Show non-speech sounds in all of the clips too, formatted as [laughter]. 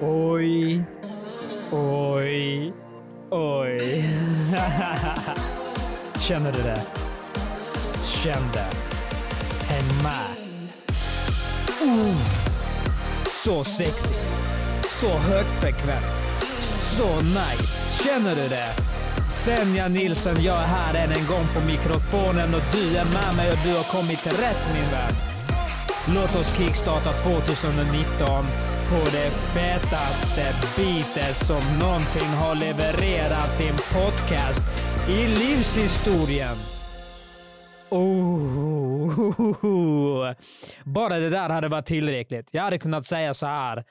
Oj, oj, oj. Känner du det? Känn det. Häng med. Uh, så sexy. Så högfrekvent. Så nice. Känner du det? Senja Nilsson, jag är här än en gång på mikrofonen och du är med mig och du har kommit rätt min vän. Låt oss kickstarta 2019 på det fetaste beatet som någonsin har levererat till en podcast i livshistorien. Oh, bara det där hade varit tillräckligt. Jag hade kunnat säga så här.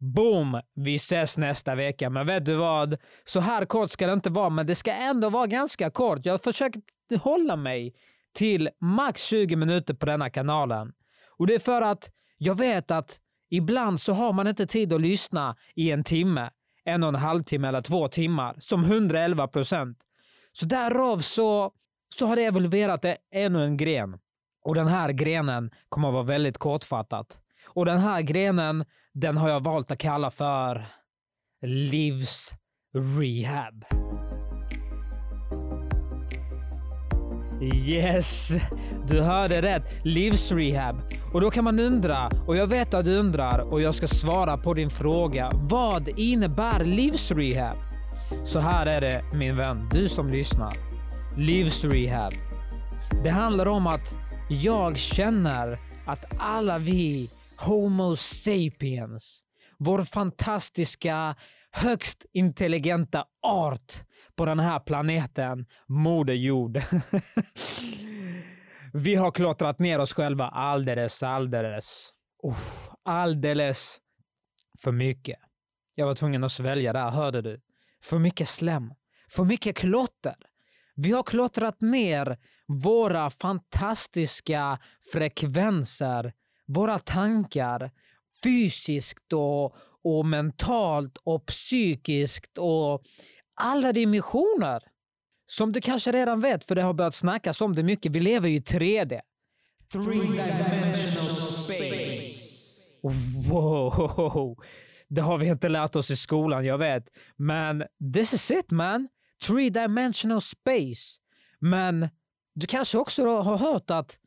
Boom! Vi ses nästa vecka. Men vet du vad? Så här kort ska det inte vara, men det ska ändå vara ganska kort. Jag försöker hålla mig till max 20 minuter på denna kanalen. Och det är för att jag vet att ibland så har man inte tid att lyssna i en timme, en och en halv timme eller två timmar, som 111 procent. Så därav så, så har det evolverat ännu en gren. Och den här grenen kommer att vara väldigt kortfattat. Och den här grenen, den har jag valt att kalla för Livs Yes, du hörde rätt. Livsrehab. Och då kan man undra, och jag vet att du undrar, och jag ska svara på din fråga. Vad innebär livsrehab? Så här är det min vän, du som lyssnar. Livsrehab. Det handlar om att jag känner att alla vi Homo sapiens, vår fantastiska, högst intelligenta art på den här planeten, Moder Jord. [laughs] Vi har klottrat ner oss själva alldeles, alldeles, uff, alldeles för mycket. Jag var tvungen att svälja där, hörde du? För mycket slem. För mycket klotter. Vi har klottrat ner våra fantastiska frekvenser, våra tankar, fysiskt och, och mentalt och psykiskt och alla dimensioner. Som du kanske redan vet, för det har börjat snackas om det mycket. Vi lever ju i 3D. Three dimensional space. Wow! Det har vi inte lärt oss i skolan, jag vet. Men this is it man. Three dimensional space. Men du kanske också har hört att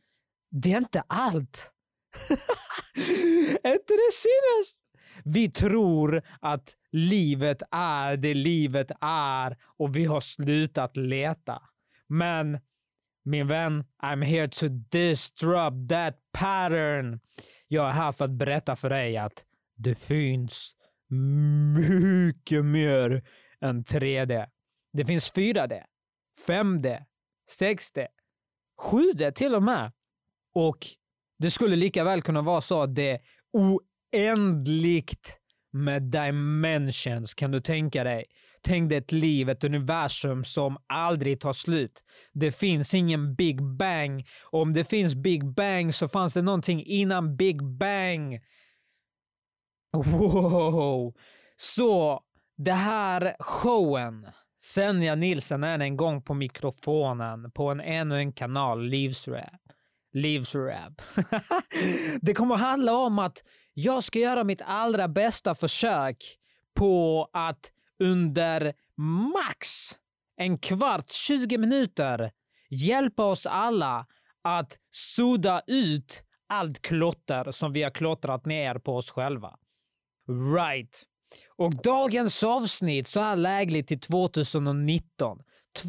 det är inte allt. [laughs] är inte det sinnes? Vi tror att livet är det livet är och vi har slutat leta. Men min vän, I'm here to disrupt that pattern. Jag är här för att berätta för dig att det finns mycket mer än 3D. Det finns 4D, 5D, 6D, 7D till och med. Och det skulle lika väl kunna vara så att det är oändligt med dimensions. Kan du tänka dig? Tänk dig ett liv, ett universum som aldrig tar slut. Det finns ingen Big Bang. Och om det finns Big Bang så fanns det någonting innan Big Bang. Wow! Så det här showen, Senja Nilsen är en gång på mikrofonen på en ännu en kanal, Livsrap. Livsrap. [laughs] det kommer handla om att jag ska göra mitt allra bästa försök på att under max en kvart, 20 minuter hjälpa oss alla att sudda ut allt klotter som vi har klottrat ner på oss själva. Right. Och dagens avsnitt så här lägligt till 2019.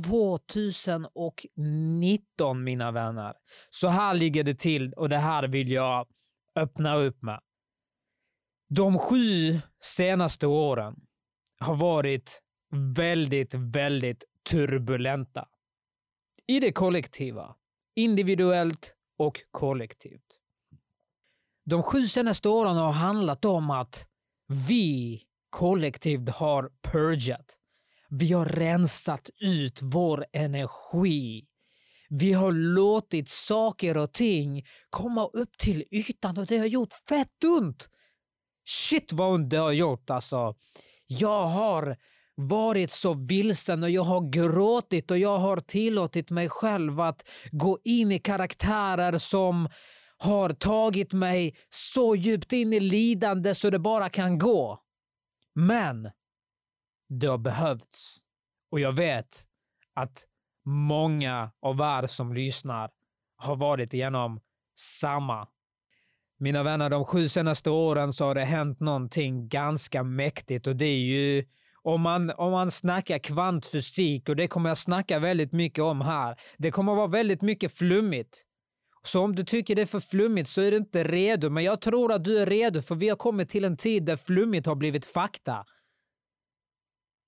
2019 mina vänner. Så här ligger det till och det här vill jag öppna upp med. De sju senaste åren har varit väldigt, väldigt turbulenta. I det kollektiva. Individuellt och kollektivt. De sju senaste åren har handlat om att vi kollektivt har purgat. Vi har rensat ut vår energi. Vi har låtit saker och ting komma upp till ytan och det har gjort fett ont. Shit vad ont det har gjort alltså. Jag har varit så vilsen och jag har gråtit och jag har tillåtit mig själv att gå in i karaktärer som har tagit mig så djupt in i lidande så det bara kan gå. Men det har behövts. Och jag vet att många av er som lyssnar har varit igenom samma. Mina vänner, de sju senaste åren så har det hänt någonting ganska mäktigt och det är ju om man, om man snackar kvantfysik och det kommer jag snacka väldigt mycket om här. Det kommer vara väldigt mycket flummigt. Så om du tycker det är för flummigt så är du inte redo, men jag tror att du är redo för vi har kommit till en tid där flummigt har blivit fakta.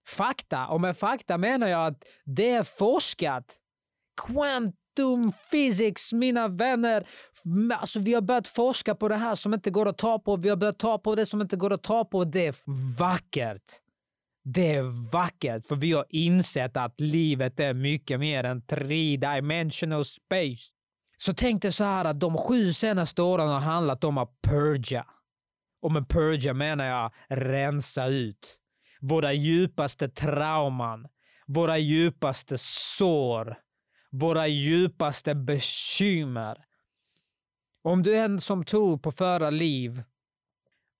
Fakta, och med fakta menar jag att det är forskat. Quantum physics, mina vänner. Alltså, vi har börjat forska på det här som inte går att ta på. Vi har börjat ta på det som inte går att ta på. Det är vackert. Det är vackert, för vi har insett att livet är mycket mer än three dimensional space. Så tänk dig så här att de sju senaste åren har handlat om att purga. Och med purga menar jag rensa ut. Våra djupaste trauman, våra djupaste sår, våra djupaste bekymmer. Om du är en som tror på förra liv,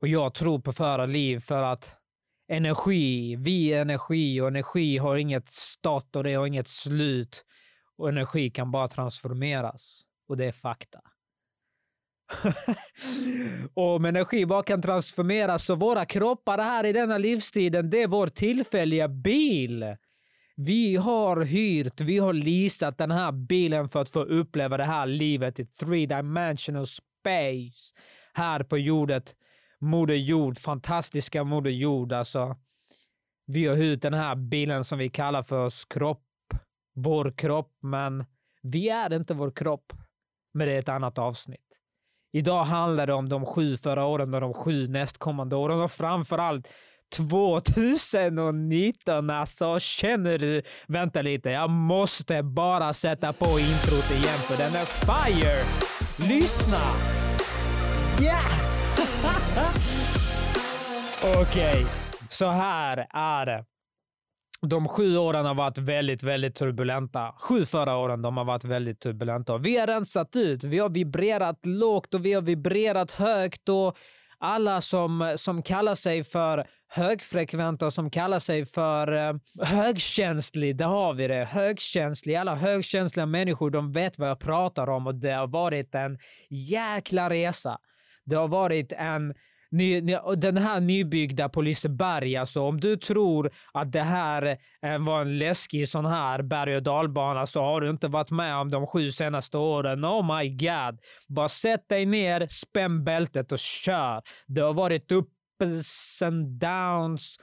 och jag tror på förra liv för att energi, vi är energi och energi har inget start och det har inget slut. Och energi kan bara transformeras. Och det är fakta. och [laughs] om energi bara kan transformeras så våra kroppar här i denna livstiden, det är vår tillfälliga bil. Vi har hyrt, vi har leasat den här bilen för att få uppleva det här livet i three dimensional space här på jordet Moder Jord, fantastiska Moder Jord. Alltså, vi har hyrt den här bilen som vi kallar för oss kropp, vår kropp, men vi är inte vår kropp. Men det är ett annat avsnitt. Idag handlar det om de sju förra åren och de sju nästkommande åren och framförallt 2019 alltså. Känner du? Vänta lite, jag måste bara sätta på introt igen för den är fire! Lyssna! Yeah! [laughs] Okej, okay. så här är det. De sju åren har varit väldigt, väldigt turbulenta. Sju förra åren de har varit väldigt turbulenta. Vi har rensat ut. Vi har vibrerat lågt och vi har vibrerat högt. och alla som, som kallar sig för högfrekventa som kallar sig för eh, högkänslig, där har vi det. Högkänslig. Alla högkänsliga människor, de vet vad jag pratar om och det har varit en jäkla resa. Det har varit en Ny, den här nybyggda på Liseberg, alltså om du tror att det här eh, var en läskig sån här berg och dalbana så har du inte varit med om de sju senaste åren. Oh my god. Bara sätt dig ner, spänn bältet och kör. Det har varit upp ups and downs,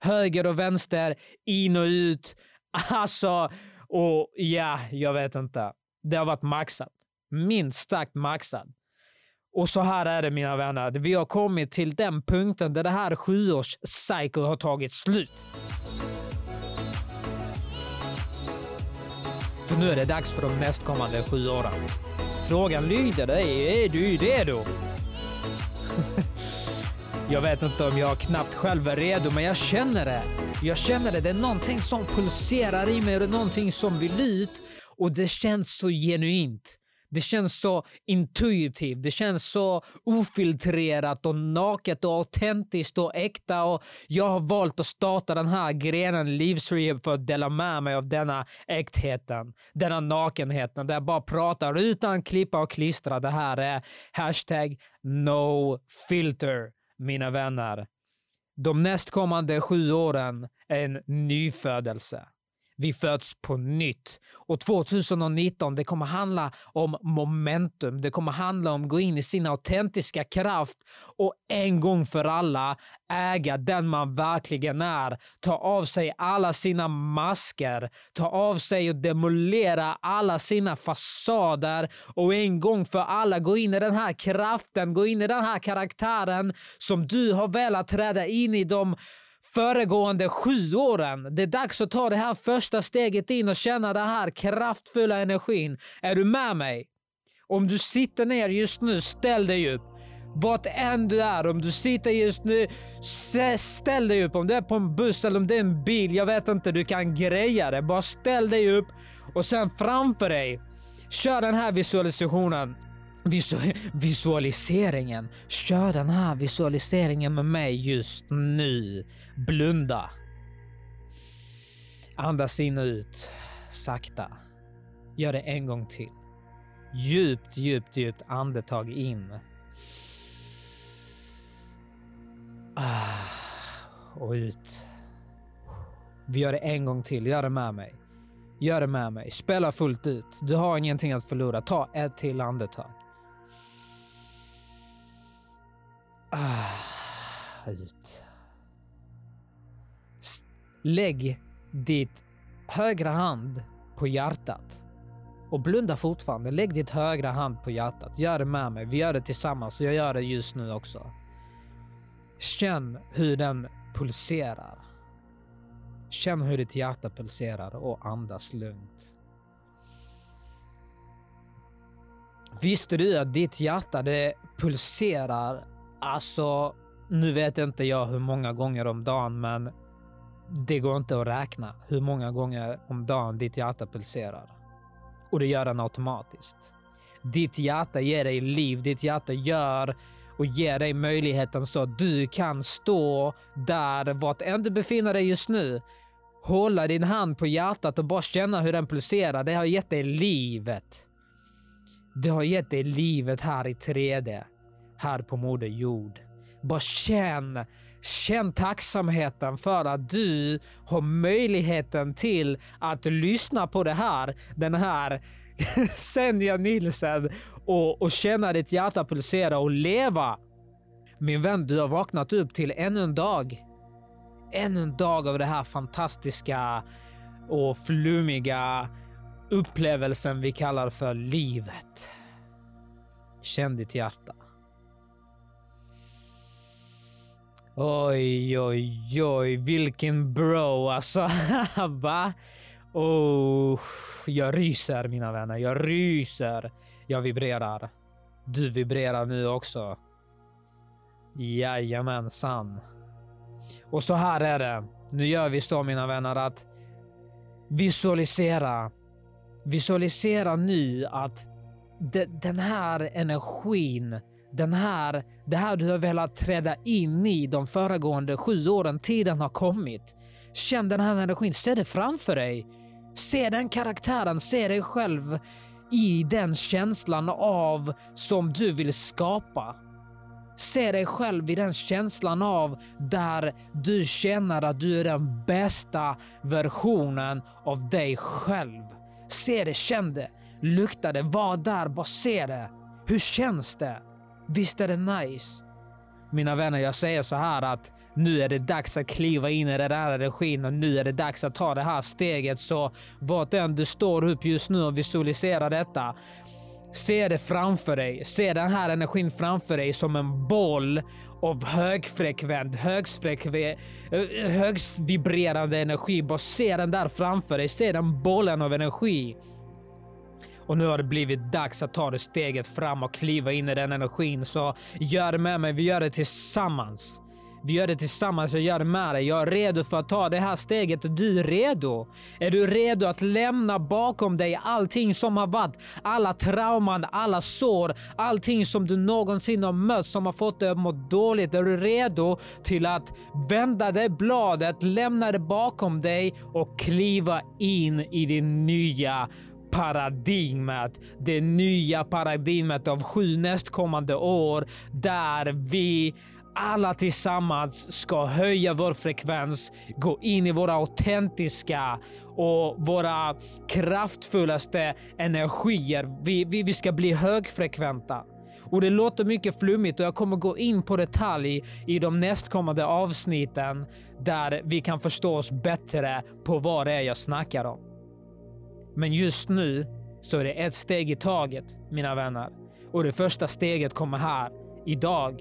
höger och vänster, in och ut. [laughs] Alltså, och ja, jag vet inte. Det har varit maxat. Minst sagt maxat. Och så här är det mina vänner. Vi har kommit till den punkten där det här sjuårscykeln har tagit slut. För nu är det dags för de nästkommande sju åren. Frågan lyder dig, är du redo? [laughs] jag vet inte om jag knappt själv är redo, men jag känner det. Jag känner det. Det är någonting som pulserar i mig och det är någonting som vill ut och det känns så genuint. Det känns så intuitivt, det känns så ofiltrerat och naket och autentiskt och äkta. Och jag har valt att starta den här grenen Livsrehab för att dela med mig av denna äktheten, denna nakenheten där jag bara pratar utan klippa och klistra. Det här är hashtag no filter, mina vänner. De nästkommande sju åren är en nyfödelse. Vi föds på nytt. Och 2019 det kommer handla om momentum. Det kommer handla om att gå in i sin autentiska kraft och en gång för alla äga den man verkligen är. Ta av sig alla sina masker. Ta av sig och demolera alla sina fasader och en gång för alla gå in i den här kraften, gå in i den här karaktären som du har velat träda in i de föregående sju åren. Det är dags att ta det här första steget in och känna den här kraftfulla energin. Är du med mig? Om du sitter ner just nu, ställ dig upp. Vart än du är, om du sitter just nu, ställ dig upp. Om du är på en buss eller om det är en bil, jag vet inte, du kan greja det. Bara ställ dig upp och sen framför dig, kör den här visualisationen visualiseringen. Kör den här visualiseringen med mig just nu. Blunda. Andas in och ut. Sakta. Gör det en gång till. Djupt, djupt, djupt andetag in. Ah, och ut. Vi gör det en gång till. Gör det med mig. Gör det med mig. Spela fullt ut. Du har ingenting att förlora. Ta ett till andetag. Ah, ut. Lägg ditt högra hand på hjärtat och blunda fortfarande. Lägg ditt högra hand på hjärtat. Gör det med mig. Vi gör det tillsammans. Jag gör det just nu också. Känn hur den pulserar. Känn hur ditt hjärta pulserar och andas lugnt. Visste du att ditt hjärta det pulserar, alltså nu vet inte jag hur många gånger om dagen, men det går inte att räkna hur många gånger om dagen ditt hjärta pulserar. Och det gör den automatiskt. Ditt hjärta ger dig liv. Ditt hjärta gör och ger dig möjligheten så att du kan stå där vart än du befinner dig just nu. Hålla din hand på hjärtat och bara känna hur den pulserar. Det har gett dig livet. Det har gett dig livet här i 3D. Här på Moder Jord. Bara känn Känn tacksamheten för att du har möjligheten till att lyssna på det här, den här [laughs] Senja Nilsen och, och känna ditt hjärta pulsera och leva. Min vän, du har vaknat upp till ännu en dag. Ännu en dag av det här fantastiska och flummiga upplevelsen vi kallar för livet. Känn ditt hjärta. Oj, oj, oj, vilken bro alltså. [laughs] Va? Oh, jag ryser mina vänner. Jag ryser. Jag vibrerar. Du vibrerar nu också. Jajamensan. Och så här är det. Nu gör vi så mina vänner att visualisera. Visualisera nu att de, den här energin den här, det här du har velat träda in i de föregående sju åren, tiden har kommit. Känn den här energin, se det framför dig. Se den karaktären, se dig själv i den känslan av som du vill skapa. Se dig själv i den känslan av där du känner att du är den bästa versionen av dig själv. Se det, känn det, lukta det, var där, bara se det. Hur känns det? Visst är det nice? Mina vänner, jag säger så här att nu är det dags att kliva in i den här energin och nu är det dags att ta det här steget. Så vart än du står upp just nu och visualiserar detta, se det framför dig. Se den här energin framför dig som en boll av högfrekvent, högfrekvent, högvibrerande energi. Bara se den där framför dig. Se den bollen av energi. Och nu har det blivit dags att ta det steget fram och kliva in i den energin. Så gör det med mig. Vi gör det tillsammans. Vi gör det tillsammans. Jag gör det med dig. Jag är redo för att ta det här steget och du är redo. Är du redo att lämna bakom dig allting som har varit? Alla trauman, alla sår, allting som du någonsin har mött som har fått dig att må dåligt. Är du redo till att vända det bladet, lämna det bakom dig och kliva in i din nya paradigmet, det nya paradigmet av sju nästkommande år där vi alla tillsammans ska höja vår frekvens, gå in i våra autentiska och våra kraftfullaste energier. Vi, vi, vi ska bli högfrekventa. Och Det låter mycket flummigt och jag kommer gå in på detalj i de nästkommande avsnitten där vi kan förstå oss bättre på vad det är jag snackar om. Men just nu så är det ett steg i taget, mina vänner. Och det första steget kommer här, idag.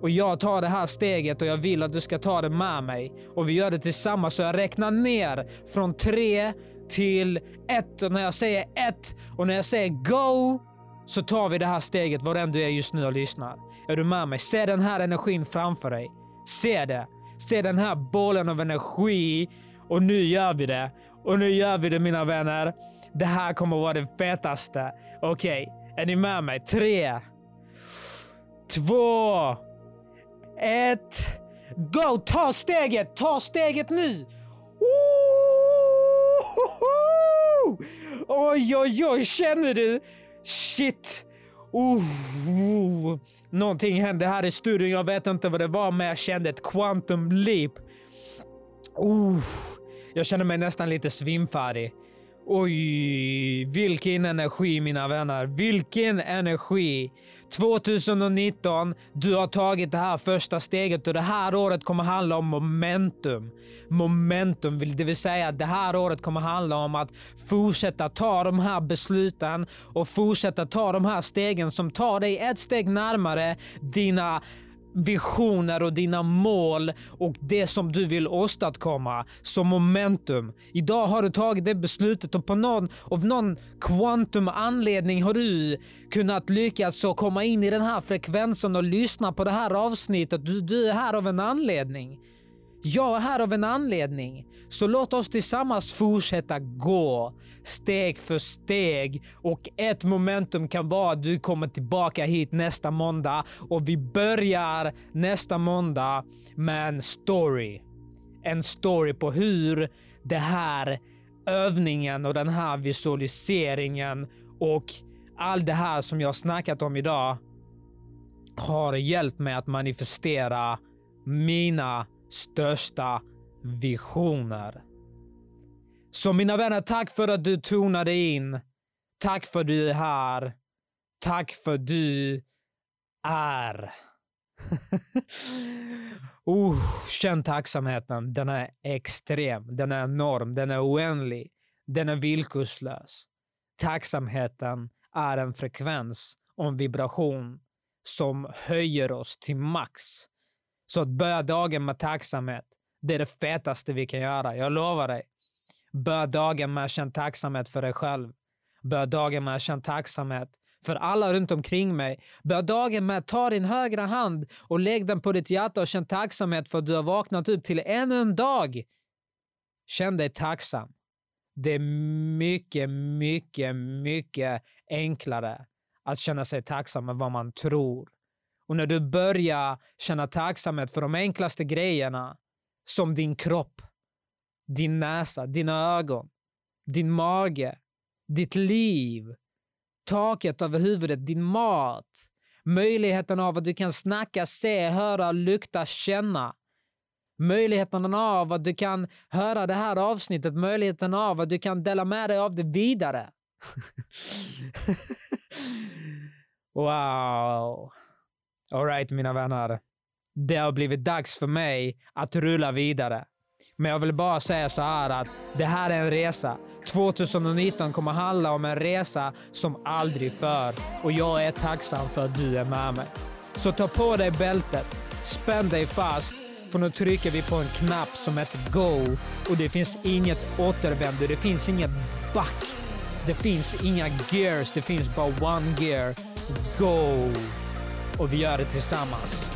Och jag tar det här steget och jag vill att du ska ta det med mig. Och vi gör det tillsammans. Så jag räknar ner från tre till ett. Och när jag säger ett och när jag säger go så tar vi det här steget var än du är just nu och lyssnar. Är du med mig? Se den här energin framför dig. Se det. Se den här bollen av energi. Och nu gör vi det. Och nu gör vi det mina vänner. Det här kommer vara det fetaste. Okej, okay. Är ni med mig? Tre, två, ett. Go! Ta steget! Ta steget nu! Ooh! Oj, oj, oj, känner du? Shit! Ooh. någonting hände här i studion. Jag vet inte vad det var, men jag kände ett quantum leap. Ooh jag känner mig nästan lite svimfärdig. Oj, vilken energi mina vänner. Vilken energi. 2019, du har tagit det här första steget och det här året kommer handla om momentum. Momentum, det vill säga att det här året kommer handla om att fortsätta ta de här besluten och fortsätta ta de här stegen som tar dig ett steg närmare dina visioner och dina mål och det som du vill åstadkomma som momentum. Idag har du tagit det beslutet och på någon, av någon quantum anledning har du kunnat lyckas och komma in i den här frekvensen och lyssna på det här avsnittet. Du, du är här av en anledning. Jag är här av en anledning. Så låt oss tillsammans fortsätta gå steg för steg och ett momentum kan vara att du kommer tillbaka hit nästa måndag och vi börjar nästa måndag med en story. En story på hur det här övningen och den här visualiseringen och allt det här som jag snackat om idag har hjälpt mig att manifestera mina största visioner. Så mina vänner, tack för att du tonade in. Tack för att du är här. Tack för att du är. [laughs] uh, känn tacksamheten. Den är extrem. Den är enorm. Den är oändlig. Den är villkorslös. Tacksamheten är en frekvens och en vibration som höjer oss till max. Så att börja dagen med tacksamhet, det är det fetaste vi kan göra. Jag lovar dig. Börja dagen med att känna tacksamhet för dig själv. Börja dagen med att känna tacksamhet för alla runt omkring mig. Börja dagen med att ta din högra hand och lägg den på ditt hjärta och känn tacksamhet för att du har vaknat upp till ännu en dag. Känn dig tacksam. Det är mycket, mycket, mycket enklare att känna sig tacksam än vad man tror. Och när du börjar känna tacksamhet för de enklaste grejerna, som din kropp, din näsa, dina ögon, din mage, ditt liv, taket över huvudet, din mat, möjligheten av att du kan snacka, se, höra, lukta, känna. Möjligheten av att du kan höra det här avsnittet, möjligheten av att du kan dela med dig av det vidare. [laughs] wow. Alright mina vänner. Det har blivit dags för mig att rulla vidare. Men jag vill bara säga så här att det här är en resa. 2019 kommer handla om en resa som aldrig förr och jag är tacksam för att du är med mig. Så ta på dig bältet, spänn dig fast för nu trycker vi på en knapp som heter Go och det finns inget återvändo, det finns inget back. Det finns inga gears, det finns bara one gear. Go! Och vi gör det tillsammans.